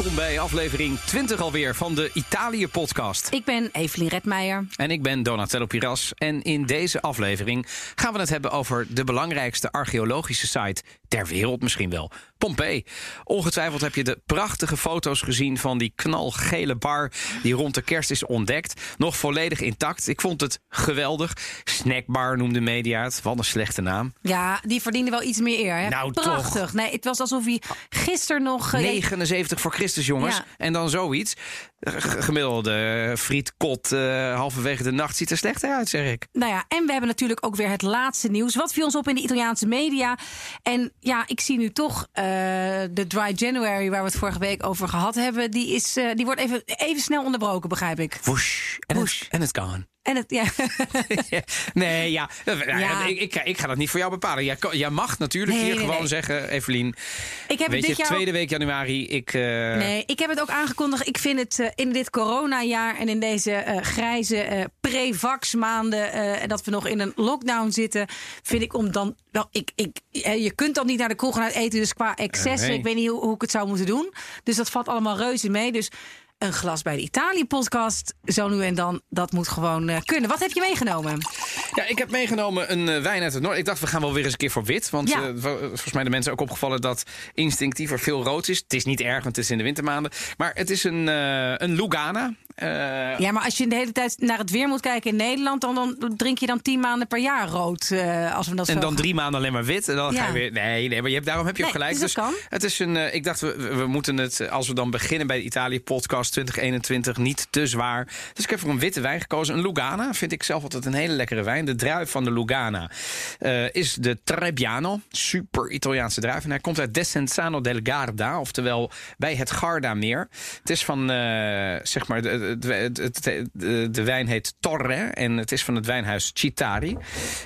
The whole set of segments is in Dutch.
Welkom bij aflevering 20 alweer van de Italië-podcast. Ik ben Evelien Redmeijer. En ik ben Donatello Piras. En in deze aflevering gaan we het hebben over de belangrijkste archeologische site ter wereld misschien wel. Pompeii. Ongetwijfeld heb je de prachtige foto's gezien van die knalgele bar die rond de kerst is ontdekt. Nog volledig intact. Ik vond het geweldig. Snackbar noemde media het. Wat een slechte naam. Ja, die verdiende wel iets meer eer. Hè? Nou, Prachtig. toch. Nee, het was alsof hij gisteren nog... eh, 79 voor Christus, jongens. Ja. En dan zoiets. Gemiddelde frietkot eh, halverwege de nacht ziet er slecht uit, zeg ik. Nou ja, en we hebben natuurlijk ook weer het laatste nieuws. Wat viel ons op in de Italiaanse media? En ja, ik zie nu toch eh, de Dry January, waar we het vorige week over gehad hebben, die, is, eh, die wordt even, even snel onderbroken, begrijp ik. Woesh. En Woesh. het, en het gone. En het, ja. nee, ja. Ja. Ik, ik, ik ga dat niet voor jou bepalen. Jij, jij mag natuurlijk Nee, hier nee, gewoon nee. zeggen, Evelien. ik heb Weet je, dit jaar tweede week januari, ik... eh, Nee, ik heb het ook aangekondigd. Ik vind het eh, in dit coronajaar en in deze eh, grijze eh pre-vax maanden... eh, en dat we nog in een lockdown zitten... vind ik om dan... Wel, ik, ik, eh, je kunt dan niet naar de kroeg gaan eten, dus qua excessen... nee. ik weet niet hoe, hoe ik het zou moeten doen. Dus dat valt allemaal reuze mee. Dus een glas bij de Italië-podcast, zo nu en dan... dat moet gewoon eh, kunnen. Wat heb je meegenomen? Ja, ik heb meegenomen een eh, wijn uit het noorden. Ik dacht, we gaan wel weer eens een keer voor wit. Want Ja. eh, vo- volgens mij de mensen ook opgevallen dat instinctief er veel rood is. Het is niet erg, want het is in de wintermaanden. Maar het is een, een Lugana. Eh, Ja, maar als je de hele tijd naar het weer moet kijken in Nederland... dan, dan drink je dan tien maanden per jaar rood. eh, als we dat En zo dan gaan- drie maanden alleen maar wit. En dan ga je weer. Nee, nee, maar je hebt, daarom heb je ook gelijk. dus kan. het is een. eh, ik dacht, we, we moeten het. Als we dan beginnen bij de Italië-podcast 2021, niet te zwaar. Dus ik heb voor een witte wijn gekozen. Een Lugana. Vind ik zelf altijd een hele lekkere wijn. De druif van de Lugana is de Trebbiano. Super Italiaanse druif. En hij komt uit Desenzano del Garda. Oftewel bij het Garda-meer. Het is van. zeg maar. De, de, wijn heet Torre. En het is van het wijnhuis Citari.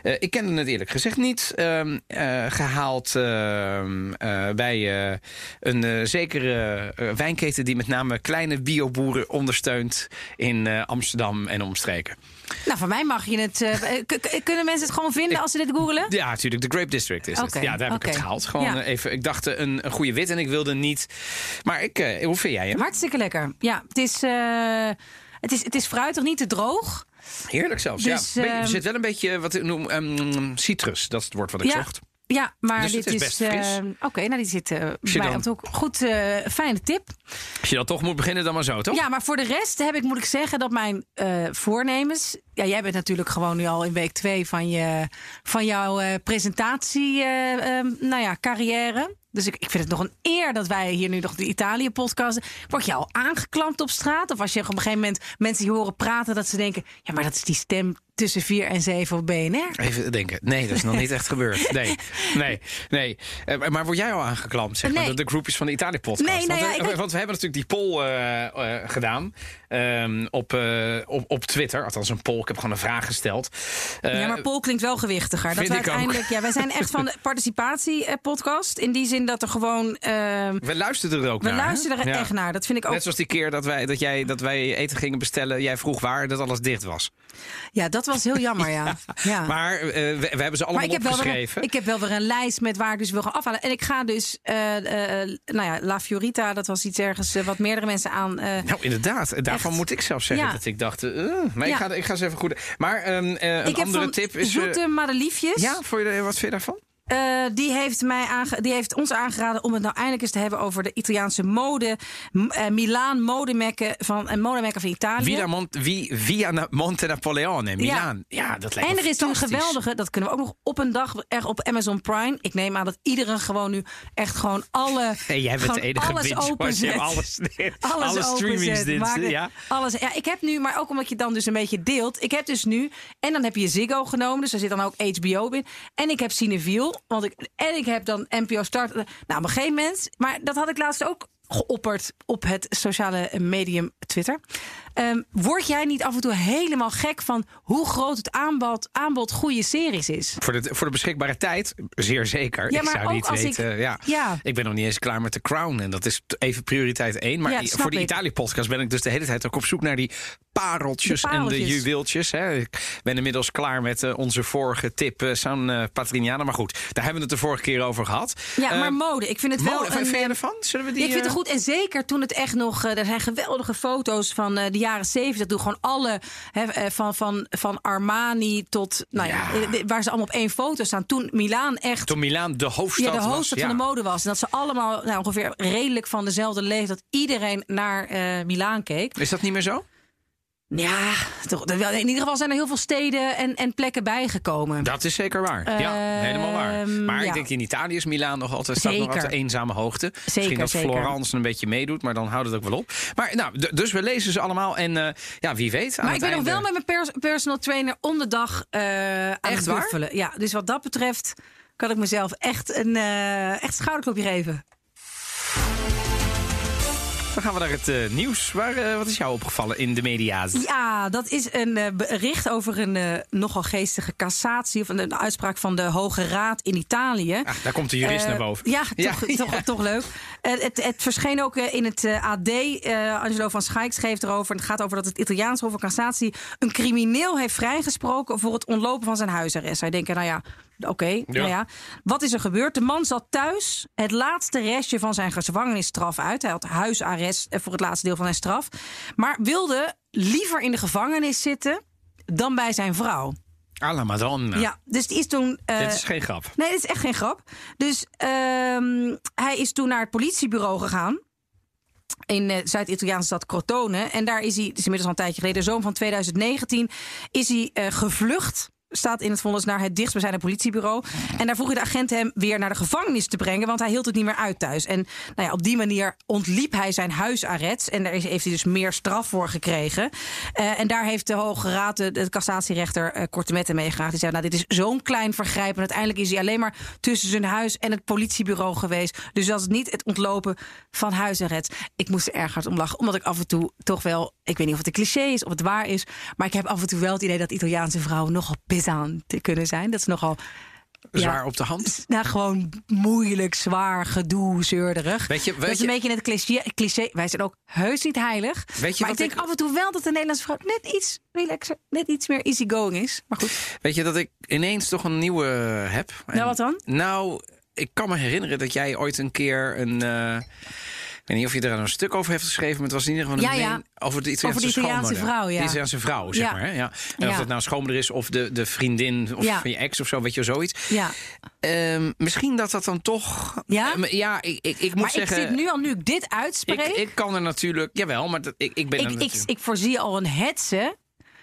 Eh, ik kende het eerlijk gezegd niet. Ehm, eh, gehaald ehm, eh, bij een zekere wijnketen die met name kleine bioboeren ondersteunt in Amsterdam en omstreken. Nou, van mij mag je het. eh, k- kunnen mensen het gewoon vinden als ze dit googelen? Ja, natuurlijk. De Grape District is het. Ja, daar heb ik het gehaald. Gewoon Ja. eh, even. Ik dacht eh, een, een goede wit en ik wilde niet. Maar ik, eh, hoe vind jij hem? Hartstikke lekker. Ja, het is, eh, het is, het is fruitig, niet te droog. Heerlijk zelfs. Dus, ja. Ehm, er zit wel een beetje wat ik noem ehm, citrus. Dat is het woord wat ik ja, zocht. Ja, maar Dus dit is eh, Oké, nou die zit eh je bij ons ook goed. eh, fijne tip. Als je dan toch moet beginnen, dan maar zo, toch? Ja, maar voor de rest heb ik, moet ik zeggen, dat mijn eh, voornemens. Ja, jij bent natuurlijk gewoon nu al in week twee van, je, van jouw eh, presentatie, ehm, nou ja, carrière. Dus ik, ik vind het nog een eer dat wij hier nu nog de Italië-podcast. Word je al aangeklampt op straat? Of als je op een gegeven moment mensen hier horen praten, dat ze denken: ja, maar dat is die stem tussen 4 en 7 op BNR. Even denken. Nee, dat is nog niet echt gebeurd. Nee, nee, nee. Eh, Maar word jij al aangeklampt, zeg maar, Nee. de, de groepjes van de Italië-podcast? Nee, nou want, ja, we- ik- want we hebben natuurlijk die poll gedaan ehm, op, op, op Twitter. Althans, een poll. Ik heb gewoon een vraag gesteld. Eh, ja, maar Paul klinkt wel gewichtiger. Dat we ook. ja, wij zijn echt van de participatie-podcast. In die zin dat er gewoon. ehm, we luisterden er ook we naar. hè? luisteren er Ja. echt naar. Dat vind ik ook. Net zoals die keer dat wij, dat, jij, dat wij eten gingen bestellen. Jij vroeg waar, dat alles dicht was. Ja, dat was heel jammer, ja. ja. Maar eh, we, we hebben ze allemaal Maar ik heb, wel weer, opgeschreven. een- ik heb wel weer een lijst met waar ik dus wil gaan afhalen. En ik ga dus, eh, nou ja, La Fiorita, dat was iets ergens wat meerdere mensen aan. Nou, inderdaad. Daarvan Echt. moet ik zelf zeggen dat ik dacht... maar ik, ga, ik ga ze even goed... Maar ehm, eh, een andere van tip is... eh, Zoete Madeliefjes. ja, voor je, wat vind je daarvan? Eh, die, heeft mij aange- die heeft ons aangeraden om het nou eindelijk eens te hebben over de Italiaanse mode. Eh, Milaan, modemekken van, en modemekken van Italië. Via, wie, via Monte Napoleone, Milaan. Ja, dat lijkt En me er is een geweldige, dat kunnen we ook nog op een dag echt op Amazon Prime. Ik neem aan dat iedereen gewoon nu echt gewoon alle. Hey, jij bent gewoon de enige alles openzet. Alles, Alles, alle streamingsdiensten. Ja. Alles, ja, ik heb nu, maar ook omdat je dan dus een beetje deelt. Ik heb dus nu, en dan heb je Ziggo genomen, dus er zit dan ook HBO in. En ik heb Cineviel, want ik, en ik heb dan NPO Start. Nou, op een gegeven moment, maar dat had ik laatst ook geopperd op het sociale medium Twitter. Ehm, word jij niet af en toe helemaal gek van hoe groot het aanbod, aanbod goede series is? Voor de, voor de beschikbare tijd, zeer zeker. Ja, ik maar zou ook niet als ik- weten. ja. ja. ik ben nog niet eens klaar met The Crown. En dat is even prioriteit één. Maar Ja, voor de. Italië-podcast ben ik dus de hele tijd ook op zoek naar die pareltjes, De en de juweeltjes. Hè. Ik ben inmiddels klaar met eh, onze vorige tip, eh, San eh, Patrignano. Maar goed, daar hebben we het de vorige keer over gehad. Ja, Eh, maar mode. Ik vind het wel mode, een... vind je eh, ervan? Zullen we die... Ja, ik vind het eh, goed. En zeker toen het echt nog. eh, er zijn geweldige foto's van eh, de jaren zeventig. Toen gewoon alle. Eh, van, van, van Armani tot. Nou ja. Eh, waar ze allemaal op één foto staan. Toen Milaan echt. Toen Milaan de hoofdstad ja, de was. hoofdstad ja. van de mode was. En dat ze allemaal nou, ongeveer redelijk van dezelfde leeftijd. Dat iedereen naar eh Milaan keek. Is dat niet meer zo? Ja, toch, in ieder geval zijn er heel veel steden en, en plekken bijgekomen. Dat is zeker waar. ja, helemaal waar. Ehm, Maar ik denk in Italië is Milaan nog altijd, staat nog altijd eenzame hoogte. Misschien Zeker, dat zeker. Florence een beetje meedoet, maar dan houdt het ook wel op. Maar nou, dus we lezen ze allemaal en eh, ja, wie weet. Maar ik ben nog wel met mijn pers- personal trainer om de dag eh aan Echt het buffelen. Ja, dus wat dat betreft kan ik mezelf echt een eh, echt schouderklopje geven. Dan gaan we naar het eh, nieuws. Waar, eh, wat is jou opgevallen in de media's? Ja, dat is een eh, bericht over een nogal geestige cassatie... of een, een uitspraak van de Hoge Raad in Italië. Ah, daar komt de jurist naar boven. Ja, Ja, toch, toch, ja. toch leuk. Het, het verscheen ook in het AD. Angelo van Schaik schreef erover. Het gaat over dat het Italiaans Hof van Cassatie... een crimineel heeft vrijgesproken voor het ontlopen van zijn huisarrest. Hij denkt, nou ja, oké. nou ja. Wat is er gebeurd? De man zat thuis het laatste restje van zijn gevangenisstraf uit. Hij had huisarrest eh, voor het laatste deel van zijn straf. Maar wilde liever in de gevangenis zitten dan bij zijn vrouw. Alla Madonna. Ja, dus die is toen... eh, Dit is geen grap. Nee, dit is echt geen grap. Dus ehm, hij is toen naar het politiebureau gegaan. In de Zuid-Italiaanse stad Crotone. En daar is hij, het is inmiddels al een tijdje geleden, de zomer van 2019, is hij eh, gevlucht. Staat in het vonnis naar het dichtstbijzijnde politiebureau. En daar vroeg de agent hem weer naar de gevangenis te brengen. Want hij hield het niet meer uit thuis. En nou ja, op die manier ontliep hij zijn huisarrest. En daar heeft hij dus meer straf voor gekregen. Eh, en daar heeft de Hoge Raad, de, cassatierechter, eh, korte metten meegegaan. Die zei, nou, dit is zo'n klein vergrijp. En uiteindelijk is hij alleen maar tussen zijn huis en het politiebureau geweest. Dus dat is niet het ontlopen van huisarrest. Ik moest er erg hard om lachen. Omdat ik af en toe toch wel, ik weet niet of het een cliché is of het waar is. Maar ik heb af en toe wel het idee dat Italiaanse vrouwen nogal te kunnen zijn. Dat is nogal... ja, Zwaar op de hand. nou, gewoon moeilijk, zwaar, gedoe, zeurderig. Weet je- dat weet is een je- beetje het cliché, cliché. Wij zijn ook heus niet heilig. Weet je maar ik denk ik- af en toe wel dat de Nederlandse vrouw net iets relaxer, net iets meer easygoing is. Maar goed. Weet je dat ik ineens toch een nieuwe heb? En- Nou, wat dan? Nou, ik kan me herinneren dat jij ooit een keer een. eh, weet niet of je er een stuk over heeft geschreven, maar het was in ieder geval een Ja, ja. mening over de Italiaanse, Over de Italiaanse vrouw, ja. De Italiaanse vrouw, zeg maar. Hè? Ja. En of dat nou schoonmoeder is of de, de vriendin of van je ex of zo, weet je, zoiets. Ja. Ehm, misschien dat dat dan toch. Ja? Ehm, ja, ik, ik, ik moet Maar zeggen. ik zit nu al, nu ik dit uitspreek... ik, ik kan er natuurlijk. Jawel, maar dat, ik, ik ben ik, ik, natuurlijk- ik voorzie al een hetze.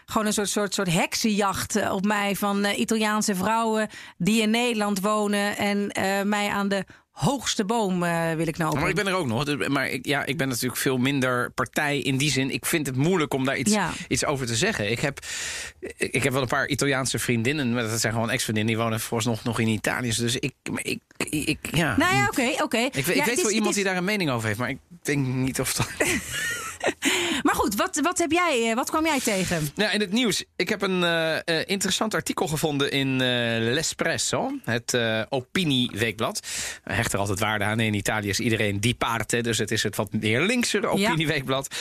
Gewoon een soort, soort, soort heksenjacht eh, op mij van eh, Italiaanse vrouwen die in Nederland wonen en eh, mij aan de hoogste boom eh, willen knopen. Maar ik ben er ook nog. dus- Maar ik, ja, ik ben natuurlijk veel minder partij in die zin. Ik vind het moeilijk om daar iets, Ja. iets over te zeggen. Ik heb, ik heb wel een paar Italiaanse vriendinnen. Maar dat zijn gewoon ex-vriendinnen. Die wonen vooralsnog nog in Italië. Dus ik, ik, ik, ik- ja. Nou ja, oké, oké. Ik, weet- ik Ja, weet het is- wel iemand die daar een mening over heeft. Maar ik denk niet of dat... Maar goed, wat, wat heb jij, eh, wat kwam jij tegen? Nou, in het nieuws. Ik heb een eh, eh, interessant artikel gevonden in eh L'Espresso. Het eh, opinieweekblad. We hechten er altijd waarde aan. In Italië is iedereen die parte. Dus het is het wat meer linkse opinieweekblad.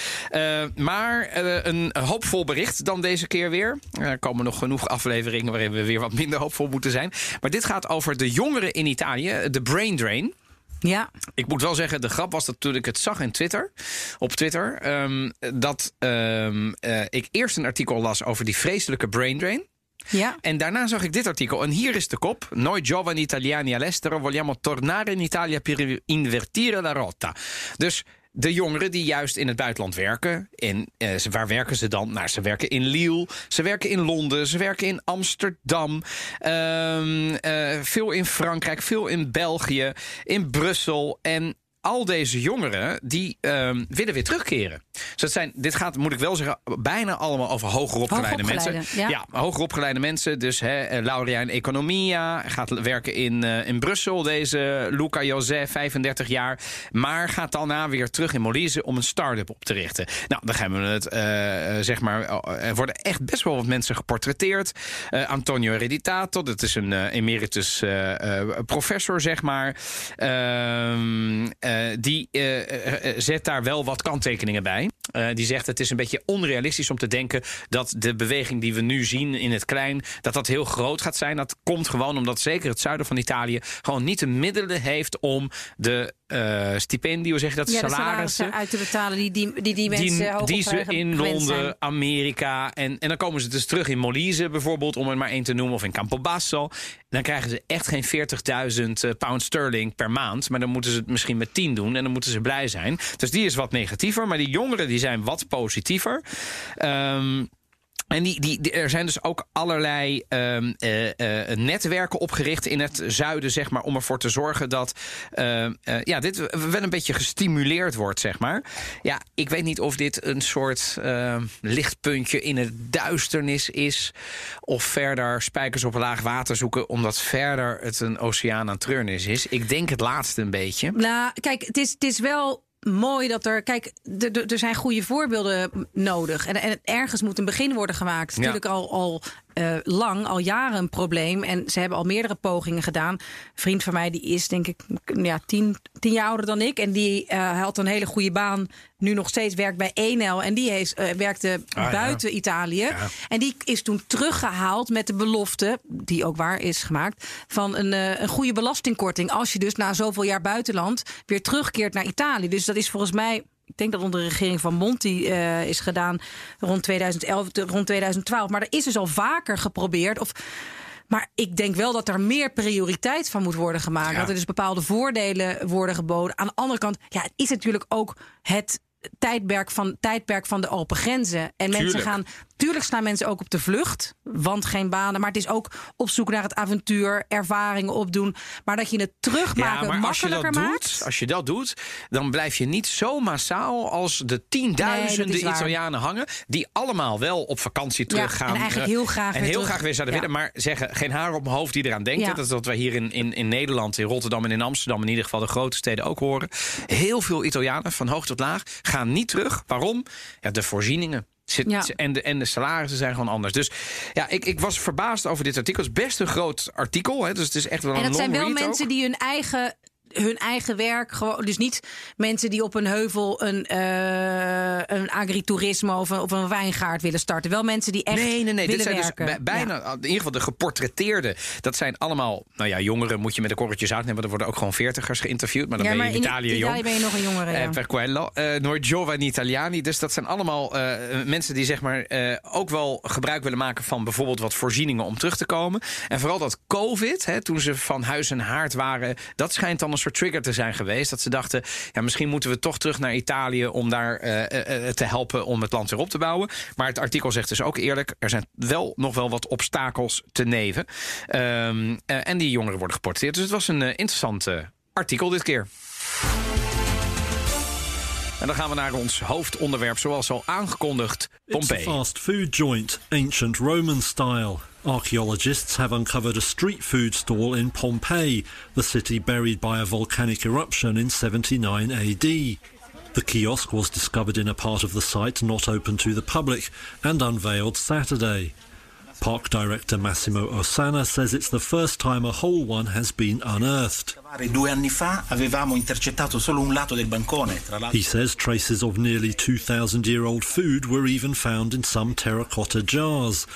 Maar een hoopvol bericht dan deze keer weer. Er komen nog genoeg afleveringen waarin we weer wat minder hoopvol moeten zijn. Maar dit gaat over de jongeren in Italië. De brain drain. Ja, Ik moet wel zeggen, de grap was dat toen ik het zag in Twitter, op Twitter, ehm, dat ehm, eh, ik eerst een artikel las over die vreselijke brain drain. ja. En daarna zag ik dit artikel. En hier is de kop. Noi giovani italiani all'estero vogliamo tornare in Italia per invertire la rotta. Dus de jongeren die juist in het buitenland werken. En eh, waar werken ze dan? Nou, ze werken in Lille, ze werken in Londen, ze werken in Amsterdam. ehm, eh, veel in Frankrijk, veel in België, in Brussel. En al deze jongeren die ehm, willen weer terugkeren. Dus dat zijn, dit gaat, moet ik wel zeggen, bijna allemaal over hoger opgeleide mensen. Hoogopgeleide, ja. hoger opgeleide mensen. Dus hè, eh, laurea in economia. Gaat werken in, eh, in Brussel, deze Luca José, 35 jaar. Maar gaat daarna weer terug in Molise om een start-up op te richten. Nou, dan gaan we het, eh, zeg maar. Er worden echt best wel wat mensen geportretteerd. Antonio Hereditato, dat is een emeritus professor, zeg maar. Ehm, eh, die eh, eh, eh, zet daar wel wat kanttekeningen bij. Eh, die zegt het is een beetje onrealistisch om te denken dat de beweging die we nu zien in het klein, dat dat heel groot gaat zijn. Dat komt gewoon omdat zeker het zuiden van Italië gewoon niet de middelen heeft om de uh, stipendie, hoe zeg je dat, ja, salarissen uit te betalen die die, die, die mensen die, die ze in Londen, Amerika en, en dan komen ze dus terug in Molise bijvoorbeeld, om er maar één te noemen, of in Campobasso. Dan krijgen ze echt geen 40.000 pound sterling per maand, maar dan moeten ze het misschien met 10 doen en dan moeten ze blij zijn. Dus die is wat negatiever, maar die jongeren die zijn wat positiever. Um, en die, die, er zijn dus ook allerlei um, uh, uh, netwerken opgericht in het zuiden, zeg maar, om ervoor te zorgen dat uh, ja, dit wel een beetje gestimuleerd wordt, zeg maar. Ja, ik weet niet of dit een soort ehm, lichtpuntje in het duisternis is, of verder spijkers op laag water zoeken, omdat verder het een oceaan aan treurnis is. Ik denk het laatste een beetje. Nou, kijk, het is, het is wel mooi dat er. Kijk, er zijn goede voorbeelden nodig. En, en ergens moet een begin worden gemaakt. Natuurlijk al, al uh, lang, al jaren een probleem. En ze hebben al meerdere pogingen gedaan. Een vriend van mij, die is denk ik ja, tien, tien jaar ouder dan ik. En die uh, had een hele goede baan. Nu nog steeds werkt bij Enel. En die heeft, uh, werkte ah, buiten Italië. Ja. En die is toen teruggehaald met de belofte, die ook waar is gemaakt, van een, een goede belastingkorting. Als je dus na zoveel jaar buitenland weer terugkeert naar Italië. Dus dat is volgens mij ik denk dat onder de regering van Monti uh, is gedaan rond 2011, rond 2012. Maar er is dus al vaker geprobeerd. Of, maar ik denk wel dat er meer prioriteit van moet worden gemaakt. Dat er dus bepaalde voordelen worden geboden. Aan de andere kant, ja, het is natuurlijk ook het tijdperk van, tijdperk van de open grenzen. En mensen gaan. Tuurlijk staan mensen ook op de vlucht, want geen banen. Maar het is ook op zoek naar het avontuur, ervaringen opdoen. Maar dat je het terugmaken ja, makkelijker als je dat Doet, als je dat doet, dan blijf je niet zo massaal als de tienduizenden Italianen hangen. Die allemaal wel op vakantie teruggaan. Ja, en eigenlijk heel graag en weer heel terug. graag weer zouden willen. Maar zeggen, geen haar op mijn hoofd die eraan denkt. Dat is wat wij hier in, in, in Nederland, in Rotterdam en in Amsterdam, in ieder geval de grote steden ook horen. Heel veel Italianen, van hoog tot laag, gaan niet terug. Waarom? Ja, de voorzieningen. Zit, ja. en, de, en de salarissen zijn gewoon anders. Dus ja, ik, ik was verbaasd over dit artikel. Het is best een groot artikel. Hè, dus het is echt wel en een dat zijn wel mensen ook. die hun eigen hun eigen werk. Gewoon, dus niet mensen die op een heuvel een, uh, een agritoerisme of een, of een wijngaard willen starten. Wel mensen die echt nee, nee, nee. Dit zijn werken. Dus bijna, ja. in ieder geval de geportretteerden. Dat zijn allemaal, nou ja, jongeren moet je met een korreltje zout nemen. Er worden ook gewoon veertigers geïnterviewd. Maar dan ja, ben maar je in Italië, in jong. Italië ben je nog een jongere, ja. Uh, per quello. Uh, Noord Giovanni Italiani. Dus dat zijn allemaal uh, mensen die zeg maar uh, ook wel gebruik willen maken van bijvoorbeeld wat voorzieningen om terug te komen. En vooral dat COVID, hè, toen ze van huis en haard waren, dat schijnt dan een soort trigger te zijn geweest. Dat ze dachten, ja, misschien moeten we toch terug naar Italië om daar uh, uh, te helpen om het land weer op te bouwen. Maar het artikel zegt dus ook eerlijk, er zijn wel nog wel wat obstakels te neven. Uh, en die jongeren worden geportretteerd. Dus het was een interessant artikel dit keer. En dan gaan we naar ons hoofdonderwerp, zoals al aangekondigd, Pompeii. Fast food joint, ancient Roman style. Archaeologists have uncovered a street food stall in Pompeii, the city buried by a volcanic eruption in 79 AD. The kiosk was discovered in a part of the site not open to the public and unveiled Saturday. Park director Massimo Osana says it's the first time a whole one has been unearthed. Due anni fa avevamo intercettato solo un lato del bancone. He says traces of nearly 2,000 year old food were even found in some terracotta jars.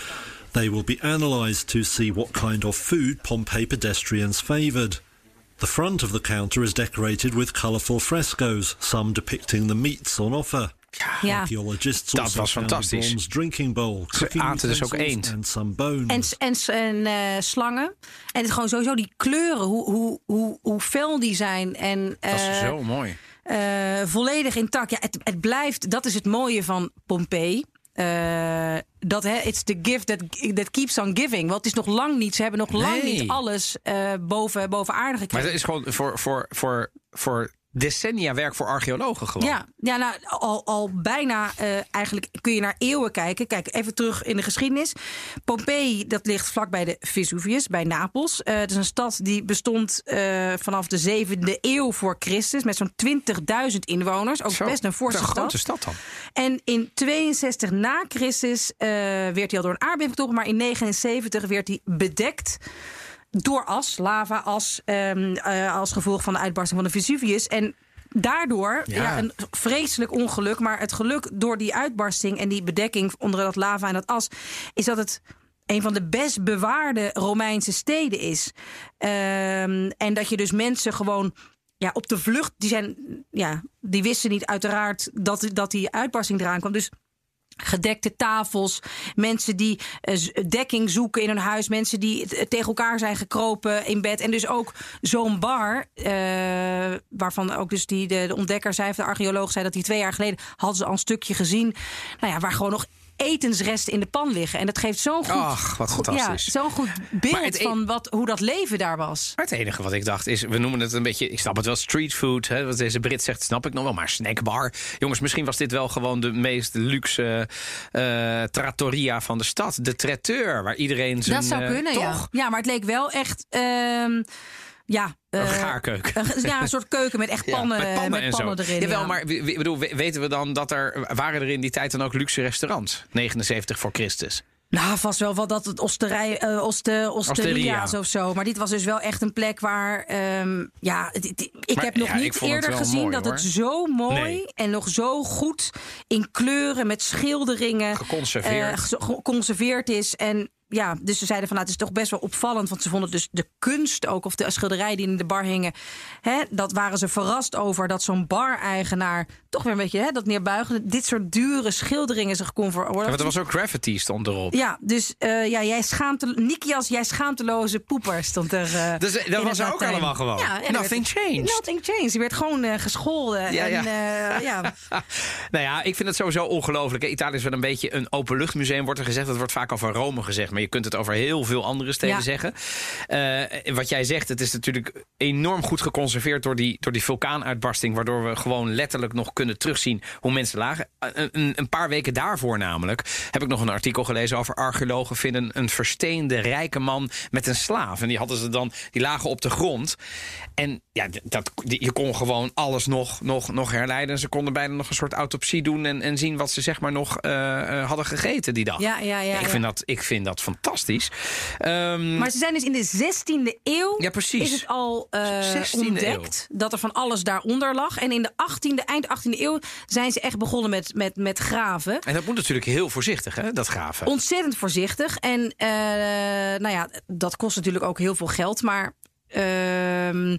They will be analysed to see what kind of food Pompeii pedestrians favoured. The front of the counter is decorated with colourful frescoes, some depicting the meats on offer. Ja. Archaeologists Dat was fantastisch. drinking bowl, Ze aten dus ook eend. and some bones. En, en, en eh, slangen. En het is gewoon sowieso die kleuren, hoe, hoe, hoe, hoe fel die zijn. En, Dat is eh, zo mooi. eh, volledig intact. Ja, het, het blijft, dat is het mooie van Pompeii. Eh, dat hè, it's the gift that, that keeps on giving. Want het is nog lang niet. Ze hebben nog lang niet alles eh, boven, boven aarde Maar gekregen. dat is gewoon voor, voor, voor, voor decennia werk voor archeologen gewoon. Ja, ja nou, al, al bijna eh, eigenlijk kun je naar eeuwen kijken. Kijk, even terug in de geschiedenis. Pompeii, dat ligt vlakbij de Vesuvius, bij Napels. Eh, het is een stad die bestond eh, vanaf de zevende eeuw voor Christus... met zo'n 20.000 inwoners. Ook Zo, best een forse een stad. grote stad dan. En in 62 na Christus eh, werd hij al door een aardbeving getroffen... maar in 79 werd hij bedekt door as, lava-as... ehm, eh, als gevolg van de uitbarsting van de Vesuvius. En daardoor, ja. Ja. een vreselijk ongeluk. Maar het geluk door die uitbarsting en die bedekking onder dat lava en dat as, is dat het een van de best bewaarde Romeinse steden is. Ehm, en dat je dus mensen gewoon ja, op de vlucht, die zijn, ja, die wisten niet uiteraard dat, dat die uitbarsting eraan kwam. Dus gedekte tafels, mensen die eh, dekking zoeken in hun huis, mensen die t- tegen elkaar zijn gekropen in bed. En dus ook zo'n bar, eh, waarvan ook dus die, de, de ontdekker zei, de archeoloog zei dat die twee jaar geleden hadden ze al een stukje gezien. Nou ja, waar gewoon nog etensresten in de pan liggen. En dat geeft zo'n goed, Ach, wat fantastisch. Ja, zo'n goed beeld e- van wat, hoe dat leven daar was. Maar het enige wat ik dacht is, we noemen het een beetje, ik snap het wel, street food. Hè, wat deze Brit zegt, snap ik nog wel, maar snackbar. Jongens, misschien was dit wel gewoon de meest luxe eh, trattoria van de stad. De traiteur, waar iedereen zijn... dat zou eh, kunnen, toch? Ja, maar het leek wel echt... ehm, ja, Een eh, gaarkeuken. een- ja, een soort keuken met echt Ja, pannen, met pannen en zo. erin. Jawel, ja. maar we- we- bedoel, we- weten we dan dat er... Waren er in die tijd dan ook luxe restaurants? 79 voor Christus. Nou, vast wel wat dat het osterij, eh oste, osteria's Osteria. of zo. Maar dit was dus wel echt een plek waar... ehm, ja, ik Maar heb nog ja, niet eerder gezien mooi, dat het zo mooi Nee. en nog zo goed in kleuren met schilderingen... Geconserveerd. eh, ge- geconserveerd is. En ja, dus ze zeiden van nou, het is toch best wel opvallend. Want ze vonden dus de kunst ook, of de schilderijen die in de bar hingen. Hè, dat waren ze verrast over dat zo'n bar-eigenaar toch weer een beetje hè, dat neerbuigende. Dit soort dure schilderingen zich kon Ja, veroorloven. want er was ook graffiti stond erop. Ja, dus eh, ja, jij schaamte, Nikias, jij schaamteloze poeper stond er. eh, Dus, eh, dat was ook Latijn. allemaal gewoon. Ja, Nothing changed. Nothing changed. Je werd gewoon gescholden. Ja, en, ja. ja. nou ja, ik vind het sowieso ongelooflijk. Italië is wel een beetje een openluchtmuseum, wordt er gezegd. Dat wordt vaak over Rome gezegd. Maar je kunt het over heel veel andere steden Ja. zeggen. Eh, wat jij zegt, het is natuurlijk enorm goed geconserveerd door die, door die vulkaanuitbarsting. Waardoor we gewoon letterlijk nog kunnen terugzien hoe mensen lagen. Eh, een, een paar weken daarvoor namelijk heb ik nog een artikel gelezen over archeologen vinden een versteende rijke man met een slaaf. En die hadden ze dan, die lagen op de grond. En ja, dat, je kon gewoon alles nog, nog, nog herleiden. Ze konden bijna nog een soort autopsie doen en, en zien wat ze zeg maar nog eh, eh, hadden gegeten die dag. Ja, ja, ja, ik, vind dat, ik vind dat fantastisch. Ehm, Maar ze zijn dus in de 16e eeuw. Ja, precies. Is het al eh, 16e ontdekt dat er van alles daaronder lag. En in de 18e, eind 18e eeuw zijn ze echt begonnen met, met, met graven. en dat moet natuurlijk heel voorzichtig, hè, dat graven. Ontzettend voorzichtig. En nou ja, dat kost natuurlijk ook heel veel geld. Maar. Ehm,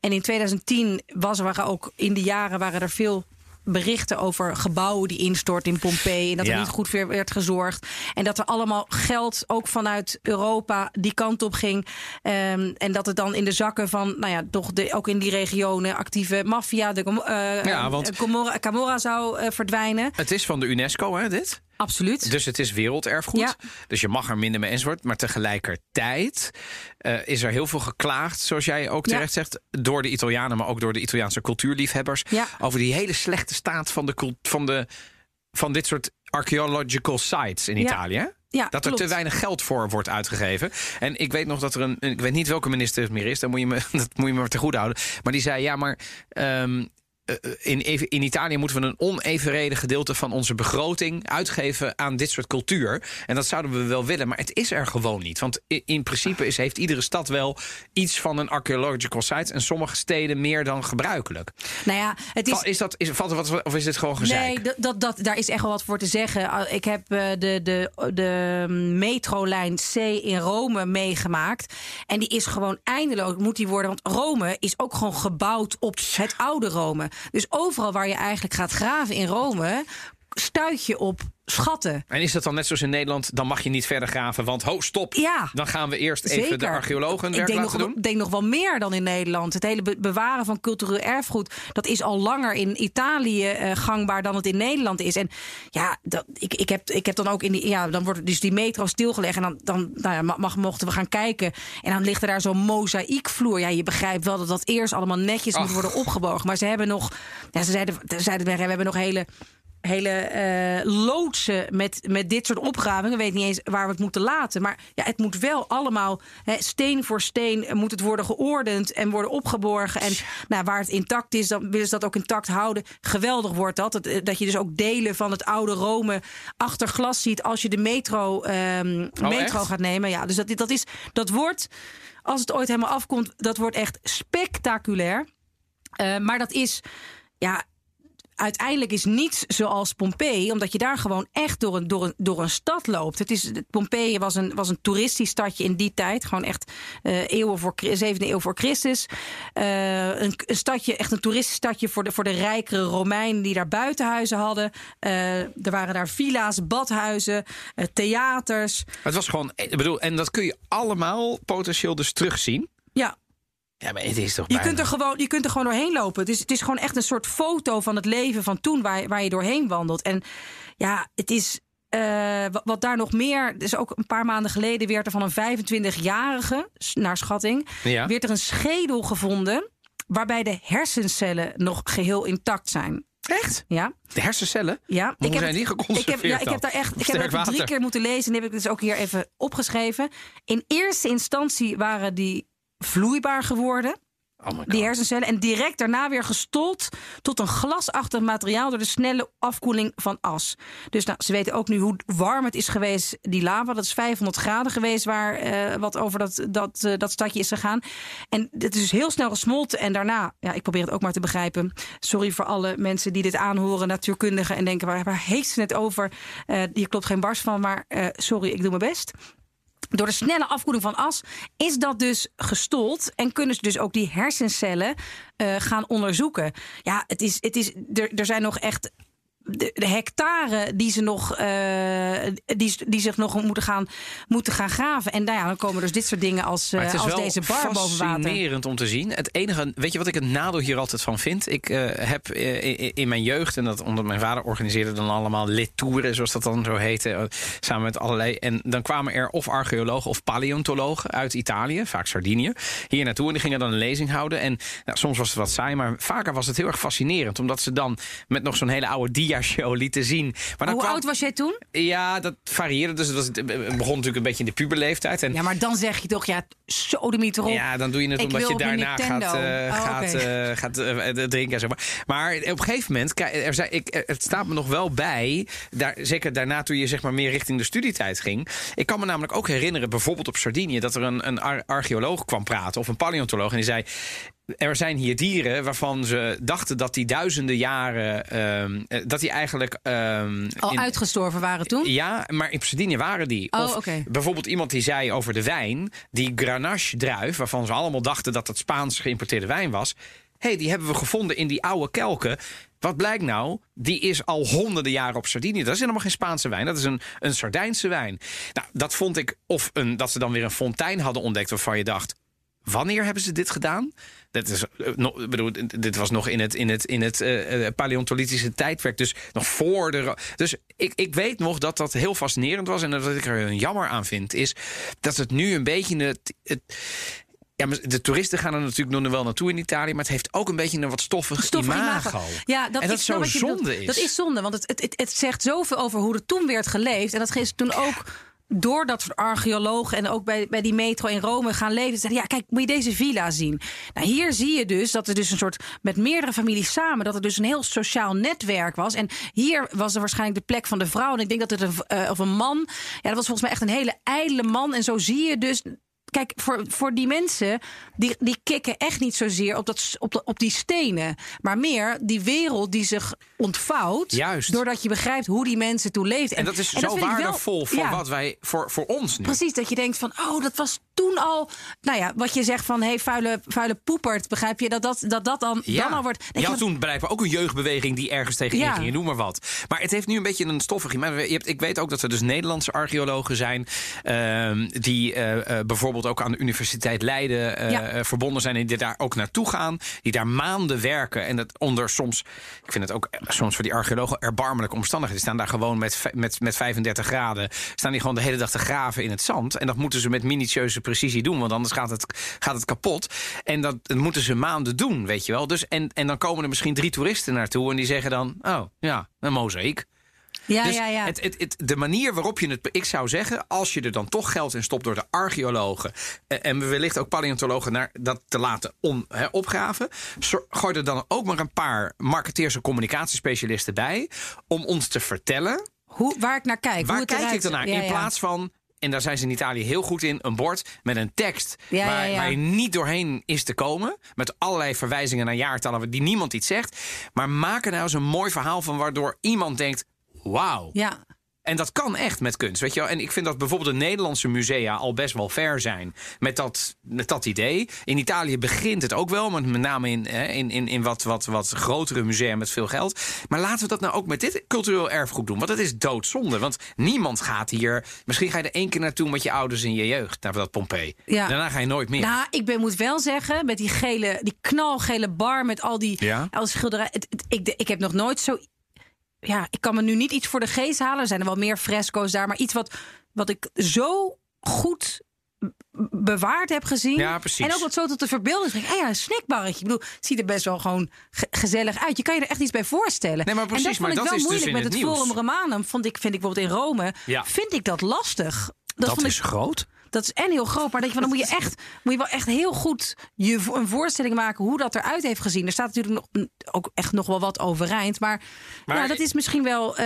en in 2010 was er waren ook in de jaren waren er veel berichten over gebouwen die instorten in Pompeii. En dat Ja. er niet goed voor werd gezorgd. En dat er allemaal geld ook vanuit Europa die kant op ging. Ehm, en dat het dan in de zakken van, nou ja, toch de, ook in die regionen actieve maffia, de eh, Ja, want- eh, Camorra zou eh, verdwijnen. Het is van de UNESCO, hè, dit? Absoluut. Dus het is werelderfgoed. Ja. Dus je mag er minder mee enzovoort. Maar tegelijkertijd eh, is er heel veel geklaagd, zoals jij ook Ja. terecht zegt, door de Italianen, maar ook door de Italiaanse cultuurliefhebbers. Ja. Over die hele slechte staat van, de, van, de, van dit soort archaeological sites in. Italië. Ja, dat er klopt. te weinig geld voor wordt uitgegeven. En ik weet nog dat er een. Ik weet niet welke minister het meer is. Dan moet je me, dat moet je me maar te goed houden. Maar die zei: ja, maar. ehm, eh, in, even- in Italië moeten we een onevenredig gedeelte van onze begroting uitgeven aan dit soort cultuur. En dat zouden we wel willen, maar het is er gewoon niet. Want in principe is, heeft iedere stad wel iets van een archaeological site. En sommige steden meer dan gebruikelijk. Nou ja, het is. Is dat, is, valt er wat, of is dit gewoon gezeik? Nee, dat, dat, dat, daar is echt wel wat voor te zeggen. Ah, Ik heb eh, de, de, de metrolijn C in Rome meegemaakt. En die is gewoon eindeloos, moet die worden. Want Rome is ook gewoon gebouwd op het oude Rome. Dus overal waar je eigenlijk gaat graven in Rome... stuit je op schatten. En is dat dan net zoals in Nederland? Dan mag je niet verder graven, want ho, stop. Ja. Dan gaan we eerst even Zeker. de archeologen hun Ik werk denk laten nog, doen. denk nog wel meer dan in Nederland. Het hele be- bewaren van cultureel erfgoed... dat is al langer in Italië eh, gangbaar dan het in Nederland is. En ja, dat, ik, ik, heb, ik heb dan ook in die... Ja, dan wordt dus die metro stilgelegd... en dan, dan nou ja, mag, mochten we gaan kijken. En dan ligt er daar zo'n mozaïekvloer. Ja, je begrijpt wel dat dat eerst allemaal netjes moet worden opgebogen. Maar ze hebben nog... Ja, ze zeiden, ze zeiden we hebben nog hele hele eh, loodsen met, met dit soort opgravingen. Ik weet niet eens waar we het moeten laten. Maar ja, het moet wel allemaal hè, steen voor steen eh, moet het worden geordend en worden opgeborgen. En nou, waar het intact is, dan willen ze dat ook intact houden. Geweldig wordt dat. Dat, eh, dat je dus ook delen van het oude Rome achter glas ziet als je de metro, ehm, metro echt? gaat nemen. Ja, dus dat, dat, is, dat wordt, als het ooit helemaal afkomt, dat wordt echt spectaculair. Maar dat is, ja, uiteindelijk is niets zoals Pompeii, omdat je daar gewoon echt door een, door een, door een stad loopt. Het is, Pompeii was een, was een toeristisch stadje in die tijd, gewoon echt eh eeuwen voor, 7e eeuw voor Christus. Eh, een, een stadje, echt een toeristisch stadje voor de, voor de rijkere Romeinen die daar buitenhuizen hadden. Eh, er waren daar villa's, badhuizen, theaters. Het was gewoon, ik bedoel, en dat kun je allemaal potentieel dus terugzien. Ja, Ja, maar het is toch Je kunt, er gewoon, je kunt er gewoon doorheen lopen. Dus het is gewoon echt een soort foto van het leven van toen waar, waar je doorheen wandelt. En ja, het is. eh, wat, wat daar nog meer. Dus ook een paar maanden geleden werd er van een 25-jarige, s- naar schatting, Ja. werd er een schedel gevonden. waarbij de hersencellen nog geheel intact zijn. Echt? Ja, De hersencellen? ja. Hoe ik heb, zijn die ik heb, geconserveerd ja, ik heb daar echt. Ik heb drie keer moeten lezen. En die heb ik dus ook hier even opgeschreven. In eerste instantie waren die vloeibaar geworden Oh die hersencellen. En direct daarna weer gestold tot een glasachtig materiaal door de snelle afkoeling van as. Dus nou, ze weten ook nu hoe warm het is geweest, die lava. Dat is 500 graden geweest, waar eh, wat over dat, dat, eh, dat stadje is gegaan. En het is dus heel snel gesmolten. En daarna, ja, ik probeer het ook maar te begrijpen. Sorry voor alle mensen die dit aanhoren, natuurkundigen, en denken: waar, waar heeft ze het over? Eh hier klopt geen bars van, maar sorry, ik doe mijn best. Door de snelle afkoeling van as is dat dus gestold. En kunnen ze dus ook die hersencellen eh, gaan onderzoeken. Ja, het is, het is, er, er zijn nog echt. De, de hectare die ze nog eh, die, die zich nog moeten gaan, moeten gaan graven. En nou ja, dan komen dus dit soort dingen als, eh, het is als wel deze bar boven water. fascinerend om te zien. Het enige, weet je wat ik het nadeel hier altijd van vind? Ik eh, heb eh, in, mijn jeugd, en dat omdat mijn vader organiseerde dan allemaal litouren, zoals dat dan zo heette, eh, samen met allerlei. En dan kwamen er of archeologen of paleontologen uit Italië, vaak Sardinië, hier naartoe. En die gingen dan een lezing houden. En nou, soms was het wat saai, maar vaker was het heel erg fascinerend. Omdat ze dan met nog zo'n hele oude dia-show lieten zien. Maar Hoe kwam- oud was jij toen? Ja, dat varieerde. Dus het, was, het begon natuurlijk een beetje in de puberleeftijd. En Ja, maar dan zeg je toch, ja, sodemiet erop. ja, dan doe je het Ik omdat je daarna gaat, eh, Oh, gaat, eh, gaat eh, drinken en zo. Maar, maar op een gegeven moment, kijk, er zei, ik, het staat me nog wel bij, daar, zeker daarna toen je zeg maar meer richting de studietijd ging. Ik kan me namelijk ook herinneren, bijvoorbeeld op Sardinië, dat er een, een ar- archeoloog kwam praten of een paleontoloog en die zei. Er zijn hier dieren waarvan ze dachten dat die duizenden jaren. ehm, eh, dat die eigenlijk. ehm, Al in- uitgestorven waren toen? ja, maar in Sardinië waren die. Oh, of bijvoorbeeld iemand die zei over de wijn, die Grenache-druif, waarvan ze allemaal dachten dat het Spaans geïmporteerde wijn was. Hé, hey, die hebben we gevonden in die oude kelken. Wat blijkt nou? Die is al honderden jaren op Sardinië. Dat is helemaal geen Spaanse wijn. Dat is een, een Sardijnse wijn. Nou, dat vond ik. Of een, dat ze dan weer een fontein hadden ontdekt waarvan je dacht. Wanneer hebben ze dit gedaan? Dat is, eh, bedoel, dit was nog in het, in het, in het eh, eh, paleontolithische tijdperk. Dus nog voor de. Dus ik, ik weet nog dat dat heel fascinerend was. En wat ik er een jammer aan vind, is dat het nu een beetje. Het, het, ja, maar de toeristen gaan er natuurlijk nog wel naartoe in Italië. Maar het heeft ook een beetje een wat stoffig, Stoffig imago. imago. Ja, dat en dat ik zo zonde is. Dat is zonde, want het, het, het, het zegt zoveel over hoe er toen werd geleefd. En dat is toen ook door dat soort archeologen en ook bij, bij die metro in Rome gaan leven. Zeggen, ja, kijk, moet je deze villa zien. Nou, hier zie je dus dat er dus een soort met meerdere families samen, dat er dus een heel sociaal netwerk was. En hier was er waarschijnlijk de plek van de vrouw. En ik denk dat het een, eh, of een man, ja, dat was volgens mij echt een hele ijdele man. En zo zie je dus Kijk, voor, voor die mensen, die, die kikken echt niet zozeer op, dat, op, de, op die stenen. Maar meer die wereld die zich ontvouwt. Juist. Doordat je begrijpt hoe die mensen toen leefden. En dat is zo wel- waardevol voor ja, wat wij voor, voor ons nu. Precies, dat je denkt van, oh, dat was toen al... Nou ja, wat je zegt van, hé, hey, vuile, vuile poepert, begrijp je? Dat dat, dat, dat dan, dan al wordt... Je had toen blijkbaar ook een jeugdbeweging die ergens tegen Ja. ging, noem maar wat. Maar het heeft nu een beetje een stoffig. Je hebt, ik weet ook dat er dus Nederlandse archeologen zijn... ehm, die eh, eh, bijvoorbeeld ook aan de Universiteit Leiden Ja. eh, verbonden zijn... en die daar ook naartoe gaan, die daar maanden werken. En dat onder soms, ik vind het ook soms voor die archeologen erbarmelijke omstandigheden. Die staan daar gewoon met, met, met 35 graden... staan die gewoon de hele dag te graven in het zand. En dat moeten ze met minutieuze precisie doen, want anders gaat het, gaat het kapot. En dat moeten ze maanden doen, weet je wel. Dus, en, en dan komen er misschien drie toeristen naartoe en die zeggen dan... oh, ja, een mozaïek. Ja, dus ja, ja. Het, het, het, de manier waarop je het... Ik zou zeggen, als je er dan toch geld in stopt door de archeologen... eh, en wellicht ook paleontologen naar dat te laten opgraven... gooi er dan ook maar een paar marketeers en communicatiespecialisten bij... om ons te vertellen hoe, waar ik naar kijk. Waar kijk eruit ik dan naar? Ja, in ja. plaats van. en daar zijn ze in Italië heel goed in, een bord met een tekst Ja, waar, ja, ja. waar je niet doorheen is te komen. Met allerlei verwijzingen naar jaartallen die niemand iets zegt. Maar maak er nou eens een mooi verhaal van waardoor iemand denkt, wauw. Ja. En dat kan echt met kunst, weet je wel. En ik vind dat bijvoorbeeld de Nederlandse musea al best wel ver zijn met dat, met dat idee. In Italië begint het ook wel, maar met name in, in, in, in wat, wat, wat grotere musea met veel geld. Maar laten we dat nou ook met dit cultureel erfgoed doen. Want het is doodzonde. Want niemand gaat hier... Misschien ga je er één keer naartoe met je ouders in je jeugd, naar dat Pompeii. Ja. Daarna ga je nooit meer. Nou, ik ben, moet wel zeggen, met die gele, die knalgele bar met al die, Ja? al schilderijen. Ik, ik heb nog nooit zo. Ja, ik kan me nu niet iets voor de geest halen. Er zijn er wel meer fresco's daar, maar iets wat, wat ik zo goed bewaard heb gezien. Ja, precies. En ook wat zo tot de verbeelding brengt. Ah ja, een snackbarretje. Ik bedoel, het ziet er best wel gewoon ge- gezellig uit. Je kan je er echt iets bij voorstellen. Nee, maar precies, en dat vond ik dat wel is dus moeilijk met het het. Forum Romanum. Vond ik, vind ik bijvoorbeeld in Rome, Ja. vind ik dat lastig. dat vond is ik, groot. Dat is en heel groot, maar denk je van, dan moet je echt, moet je wel echt heel goed je een voorstelling maken hoe dat eruit heeft gezien. Er staat natuurlijk nog, mm, ook echt nog wel wat overeind, maar, Maar ja, dat is misschien wel, eh,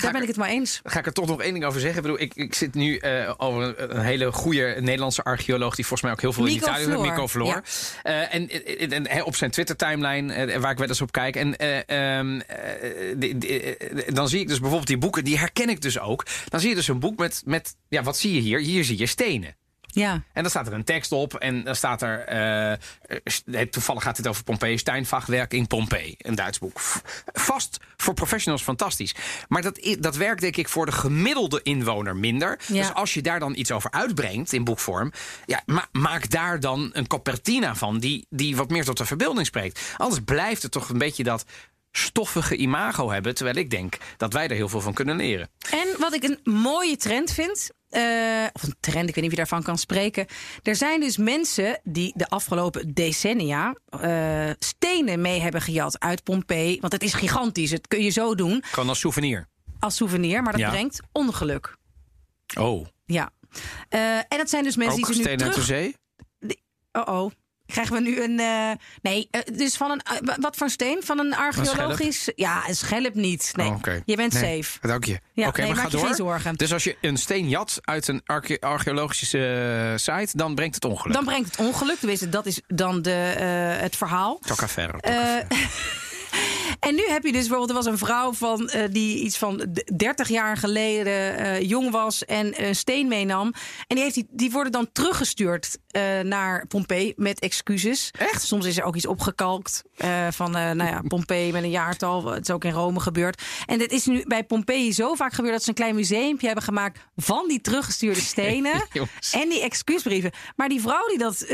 daar ben ik het maar eens. ga ik er toch nog één ding over zeggen. Ik, bedoel, ik, ik zit nu eh, over een, een hele goede Nederlandse archeoloog... die volgens mij ook heel veel in Italië Floor. Mico Floor. Ja. Eh, en, en, op zijn Twitter-timeline, eh, waar ik wel eens op kijk... En, eh, ehm, eh, eh, dan zie ik dus bijvoorbeeld die boeken... die herken ik dus ook. Dan zie je dus een boek met... met ja, wat zie je hier? Hier zie je stenen. Ja, En dan staat er een tekst op en dan staat er... eh, eh, toevallig gaat het over Pompeii, Steinfachwerk in Pompeii. Een Duits boek. Vast voor professionals fantastisch. Maar dat, dat werkt denk ik voor de gemiddelde inwoner minder. Ja. Dus als je daar dan iets over uitbrengt in boekvorm... Ja, ma- maak daar dan een copertina van die, die wat meer tot de verbeelding spreekt. Anders blijft het toch een beetje dat stoffige imago hebben... terwijl ik denk dat wij er heel veel van kunnen leren. en wat ik een mooie trend vind, eh, of een trend, ik weet niet wie daarvan kan spreken. Er zijn dus mensen die de afgelopen decennia eh, stenen mee hebben gejat uit Pompeii. Want het is gigantisch, het kun je zo doen Gewoon als souvenir. als souvenir, maar dat Ja. brengt ongeluk. Oh, Ja. Eh, en dat zijn dus mensen ook die ze nu stenen uit de terug... zee? Oh oh. Krijgen we nu een. eh, nee, eh, dus van een. eh, wat voor steen? Van een archeologisch. ja, een schelp niet. Nee, Oh, oké. je bent Nee, safe. Dank je. Ja, Oké, nee, maar maak je door. geen zorgen. Dus als je een steen jat uit een arche- archeologische site, dan brengt het ongeluk. Dan brengt het ongeluk. Dat is dan de, het verhaal. Tocca Eh, ferro. En nu heb je dus bijvoorbeeld, er was een vrouw van eh, die iets van d- 30 jaar geleden eh, jong was en een steen meenam. En die, heeft die, die worden dan teruggestuurd eh, naar Pompeii met excuses. Echt? Soms is er ook iets opgekalkt van, nou ja, Pompeii met een jaartal. Het is ook in Rome gebeurd. En dit is nu bij Pompeii zo vaak gebeurd dat ze een klein museumpje hebben gemaakt van die teruggestuurde stenen en die excuusbrieven. Maar die vrouw die dat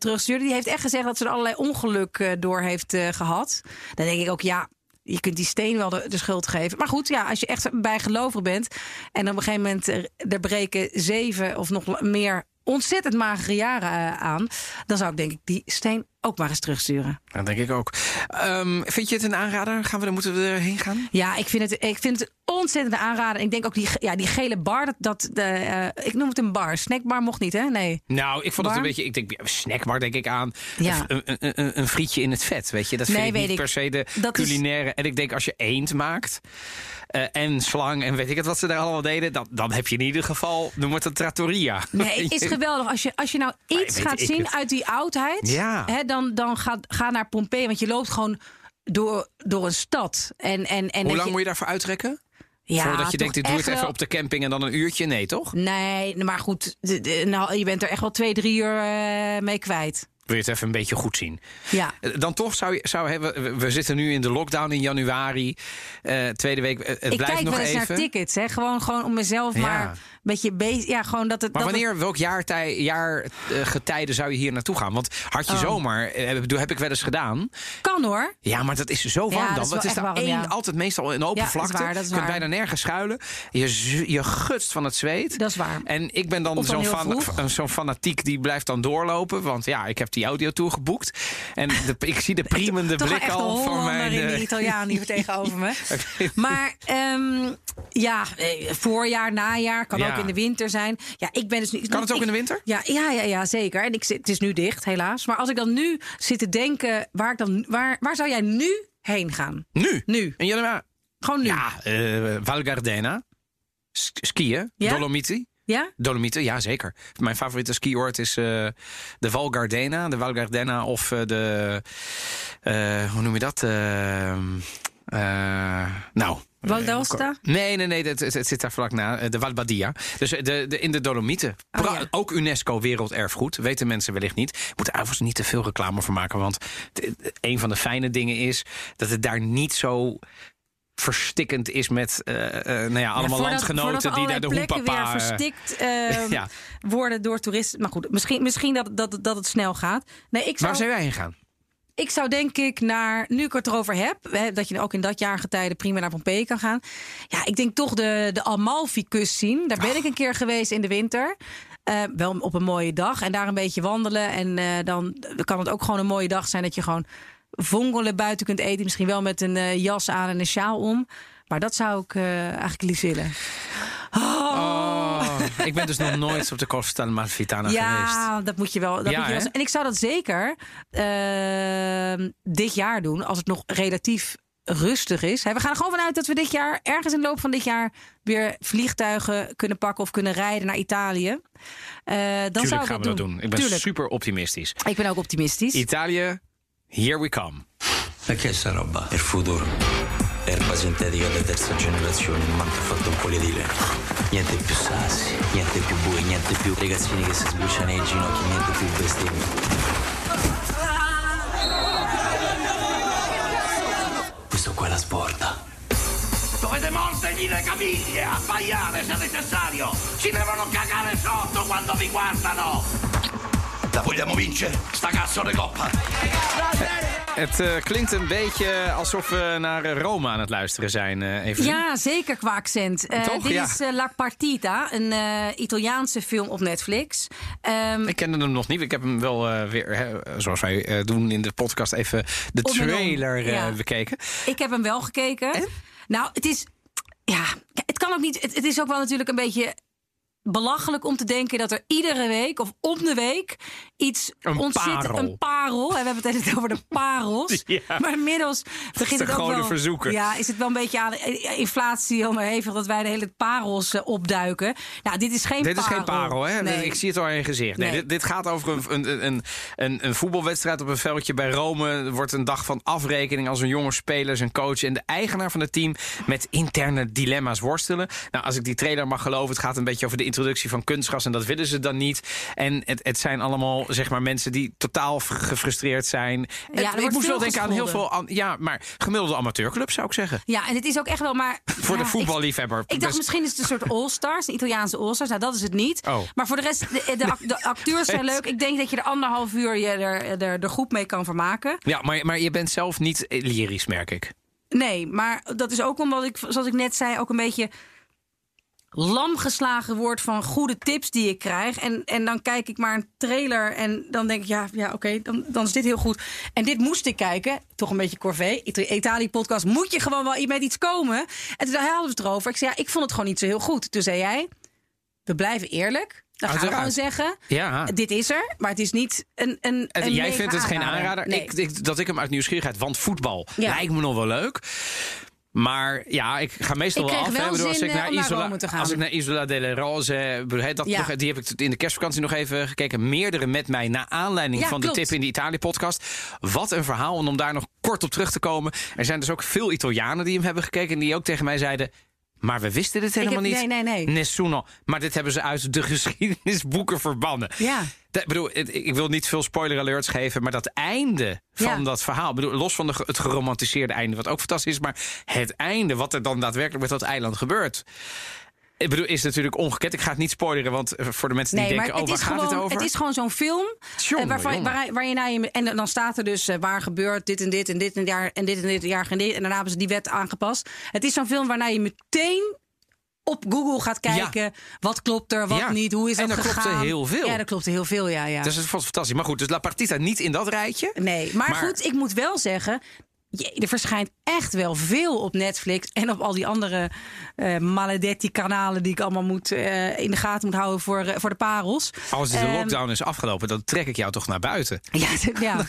terugstuurde, die heeft echt gezegd dat ze er allerlei ongeluk door heeft eh, gehad. Dan denk ik ook, ja. Je kunt die steen wel de, schuld geven. Maar goed, ja, als je echt bijgelovig bent. en op een gegeven moment er, er breken zeven of nog meer ontzettend magere jaren eh, aan. dan zou ik denk ik die steen ook maar eens terugsturen. Dat denk ik ook. Ehm, vind je het een aanrader? Gaan we, er- moeten we erheen gaan? Ja, ik vind het, ik vind het ontzettend aanraden. Ik denk ook die, ja, die gele bar, dat, dat de, eh, ik noem het een bar. Snackbar mocht niet, hè? Nee. Nou, ik vond het een beetje... Ik denk, snackbar denk ik aan. Ja. Een, een, een, een frietje in het vet, weet je. Dat vind Nee, ik weet niet ik. per se de Dat is- culinaire... En ik denk, als je eend maakt... eh, en slang en weet ik het wat ze daar allemaal deden... Dan, dan heb je in ieder geval, noem het een trattoria. Nee, het is geweldig. Als je, als je nou iets weet gaat zien het. uit die oudheid, Ja. hè, dan, dan ga, ga naar Pompeii. Want je loopt gewoon door, door een stad. En, en, en Hoe lang moet je daarvoor uittrekken? ja, Voordat je denkt, ik doe het even wel- op de camping en dan een uurtje? Nee, toch? Nee, maar goed, de- de- nou, je bent er echt wel twee, drie uur eh, mee kwijt. Wil je het even een beetje goed zien? Ja. Eh, Dan toch zou je, zou we, we zitten nu in de lockdown in januari. eh, tweede week. Het ik blijft kijk nog wel eens even. naar tickets, hè. Gewoon, gewoon om mezelf Ja. maar beetje bezig. Ja, gewoon dat het. Maar dat het- wanneer, welk jaartij, jaargetijden zou je hier naartoe gaan? Want had je Oh. zomaar, eh, heb ik wel eens gedaan. kan hoor. Ja, maar dat is zo warm Ja, dan. het is daar één, ja. altijd meestal een open Ja, vlakte. waar, je kunt bijna nergens schuilen. Je, je gutst van het zweet. Dat is waar. En ik ben dan zo'n fan, van- fanatiek die blijft dan doorlopen. Want ja, ik heb die audiotour geboekt. En de, ik zie de priemende blik al voor Hollander mijn... in de eh, Italiaan hier tegenover me. Maar ehm, ja, eh, voorjaar, najaar, kan ook in de winter zijn. Ja, ik ben dus nu. Kan het ook ik- in de winter? Ja, ja, ja, ja zeker. En ik zit, het is nu dicht, helaas. Maar als ik dan nu zit te denken, waar, ik dan, waar, waar zou jij nu heen gaan? Nu? Nu. In januari? Gewoon nu. Ja, eh Val Gardena. Skiën, Ja? Dolomiti. Ja? Dolomieten, ja zeker. Mijn favoriete skioord is eh, de Val Gardena. De Val Gardena of eh, de... hoe noem je dat? Nou... Val d'Aosta? Nee, nee, nee, het, zit daar vlak na. eh, De Valbadia. Dus eh, de, de, in de Dolomieten. Oh, ja. Ook UNESCO Werelderfgoed. Weten mensen wellicht niet. Moeten overigens niet te veel reclame voor maken. Want de- een van de fijne dingen is dat het daar niet zo verstikkend is met eh, eh, nou ja, allemaal voordat- landgenoten voordat die naar de hoepapa... weer eh, verstikt eh, ja. worden door toeristen. Maar goed, misschien, misschien dat, dat, dat het snel gaat. Nee, ik zou, Waar zou jij heen gaan? Ik zou denk ik naar, nu ik het erover heb, hè, dat je ook in dat jaargetijde prima naar Pompeii kan gaan. Ja, ik denk toch de, de Amalfi-kust zien. Daar ben ik een keer geweest in de winter. Eh, wel op een mooie dag en daar een beetje wandelen. En eh, dan kan het ook gewoon een mooie dag zijn dat je gewoon vongelen buiten kunt eten. Misschien wel met een eh, jas aan en een sjaal om. Maar dat zou ik eigenlijk liefst willen. Oh, ik ben dus nog nooit op de Costa Amalfitana geweest. Ja, dat moet je wel. Dat Ja, moet je wel en ik zou dat zeker ehm, dit jaar doen, als het nog relatief rustig is. We gaan er gewoon vanuit dat we dit jaar, ergens in de loop van dit jaar, weer vliegtuigen kunnen pakken of kunnen rijden naar Italië. Eh, dan Tuurlijk zou ik gaan we dat doen. Ik ben Tuurlijk. super optimistisch. Ik ben ook optimistisch. Italië, here we come. È sta roba? Il futuro. Erba sintetica di terza generazione, manca fatto un poliedile. Niente più sassi, niente più bui, niente più ragazzini che si sbucciano ai ginocchi, niente più bestemmie. Questo qua è la sporta. Dovete mordergli le caviglie, abbaiare se necessario. Ci devono cagare sotto quando vi guardano. La vogliamo vincere? Sta cazzo di coppa. Het eh, klinkt een beetje alsof we naar eh, Rome aan het luisteren zijn, eh even. Ja, zeker qua accent. Toch? dit Ja. is La Partita, een eh, Italiaanse film op Netflix. Ehm, Ik kende hem nog niet. Ik heb hem wel eh, weer, hè, zoals wij eh, doen in de podcast, even de trailer eh, Ja. bekeken. Ik heb hem wel gekeken. Nou, het is. Ja, het kan ook niet. Het, het is ook wel natuurlijk een beetje belachelijk om te denken dat er iedere week of om de week iets Een parel. een parel. En we hebben het over de parels. Ja. Maar inmiddels begint het ook wel. verzoeker. Ja, is het wel een beetje aan inflatie onderhevig dat wij de hele parels eh, opduiken. Nou, dit is geen Dit is parel. geen parel, hè? Nee. Ik zie het al in je gezicht. Nee, Nee. dit, dit gaat over een, een, een, een, een voetbalwedstrijd op een veldje bij Rome. Er wordt een dag van afrekening als een jonge speler, zijn coach en de eigenaar van het team met interne dilemma's worstelen. Nou, als ik die trailer mag geloven, het gaat een beetje over de introductie van kunstgras en dat willen ze dan niet. En het, het zijn allemaal, zeg maar, mensen die totaal gefrustreerd zijn. Het- wordt ik moest wel denken aan heel veel, ja, maar gemiddelde amateurclubs zou ik zeggen. Ja, en het is ook echt wel maar. Voor ja, de voetballiefhebber. Ik, ik dacht misschien is het een soort All-Stars, een Italiaanse All-Stars. Nou, dat is het niet. Oh. Maar voor de rest, de, de, ac- de acteurs zijn leuk. Ik denk dat je er anderhalf uur je er, er, er goed mee kan vermaken. Ja, maar, maar je bent zelf niet lyrisch, merk ik. Nee, maar dat is ook omdat ik, zoals ik net zei, ook een beetje lam geslagen word van goede tips die ik krijg. En, en dan kijk ik maar een trailer en dan denk ik, ja, ja oké, dan, dan is dit heel goed. En dit moest ik kijken, toch een beetje corvée. Ita- Italië-podcast, moet je gewoon wel met iets komen? En toen hadden we het erover. Ik zei, ja, ik vond het gewoon niet zo heel goed. Toen zei jij, we blijven eerlijk. Dan gaan we gewoon zeggen, Ja. dit is er, maar het is niet een, een, jij vindt het geen aanrader. Nee. Ik, ik- dat ik hem uit nieuwsgierigheid, want voetbal Ja. lijkt me nog wel leuk. Maar ja, ik ga meestal Ik wel af. wel bedoel, als, ik naar Isola, gaan. als ik naar Isola delle Rose, bedoel, dat Ja. die heb ik in de kerstvakantie nog even gekeken. Meerdere met mij, naar aanleiding Ja, van klopt. de tip in de Italië-podcast. Wat een verhaal. En om daar nog kort op terug te komen. Er zijn dus ook veel Italianen die hem hebben gekeken. En die ook tegen mij zeiden... Maar we wisten dit helemaal heb- niet. nee, nee, nee. Nessuno. Maar dit hebben ze uit de geschiedenisboeken verbannen. Ja. Ik bedoel, ik wil niet veel spoiler alerts geven, maar dat einde van Ja. dat verhaal, bedoel, los van de, het geromantiseerde einde, wat ook fantastisch is, maar het einde, wat er dan daadwerkelijk met dat eiland gebeurt. Ik bedoel, is natuurlijk ongekend. Ik ga het niet spoileren, want eh, voor de mensen die Nee, denken, maar oh, waar gaat gewoon, het over? het is gewoon zo'n film. Eh, waarvan, jongen. waar, waar je naar je. En dan staat er dus eh, waar gebeurt dit en dit en dit en jaar en dit en dit jaar en dit. En daarna hebben ze die wet aangepast. Het is zo'n film waarna je meteen op Google gaat kijken. Wat klopt er, wat Ja. niet, hoe is En dat er klopte gegaan. heel veel. Ja, dat klopte heel veel, ja. ja. Dus het was fantastisch. Maar goed, dus La Partita niet in dat rijtje. nee, maar, maar- goed, ik moet wel zeggen... er verschijnt echt wel veel op Netflix en op al die andere eh maledetti-kanalen die ik allemaal moet, eh, in de gaten moet houden voor, eh, voor de parels. Als de Ehm, lockdown is afgelopen, dan trek ik jou toch naar buiten. Ja, ja.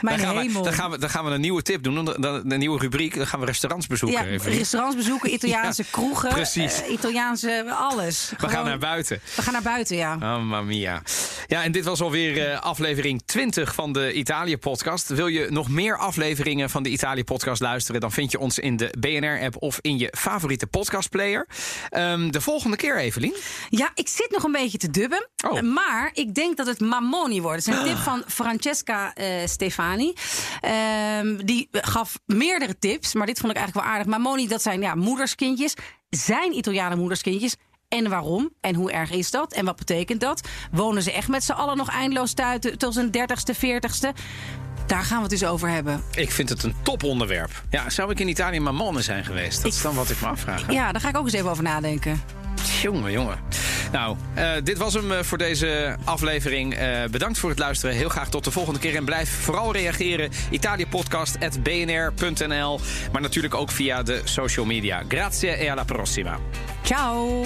mijn dan gaan hemel. We, dan, gaan we, dan gaan we een nieuwe tip doen, dan, dan, een nieuwe rubriek. Dan gaan we restaurants bezoeken. ja, restaurants bezoeken, Italiaanse Ja, kroegen, precies. Italiaanse alles. we gaan naar buiten. We gaan naar buiten, ja. Mamma mia. Ja, en dit was alweer aflevering 20 van de Italië-podcast. Wil je nog meer afleveringen van de Italië-podcast luisteren... dan vind je ons in de BNR-app of in je favoriete podcastplayer. Ehm, de volgende keer, Evelien. Ja, ik zit nog een beetje te dubben. Oh. Maar ik denk dat het Mamoni wordt. Het is een tip van Francesca eh, Stefani. Ehm, die gaf meerdere tips, maar dit vond ik eigenlijk wel aardig. Mamoni, dat zijn ja, moederskindjes. Zijn Italianen moederskindjes? En waarom? En hoe erg is dat? En wat betekent dat? Wonen ze echt met z'n allen nog eindeloos thuis tot hun dertigste, veertigste? Daar gaan we het dus over hebben. Ik vind het een toponderwerp. Ja, zou ik in Italië Mamone zijn geweest? Dat is dan wat ik me afvraag. hè? Ja, daar ga ik ook eens even over nadenken. Jongen, jongen. Nou, eh, dit was hem eh, voor deze aflevering. Eh, bedankt voor het luisteren. Heel graag tot de volgende keer. En blijf vooral reageren. Italiëpodcast.bnr.nl Maar natuurlijk ook via de social media. Grazie e alla prossima. Ciao!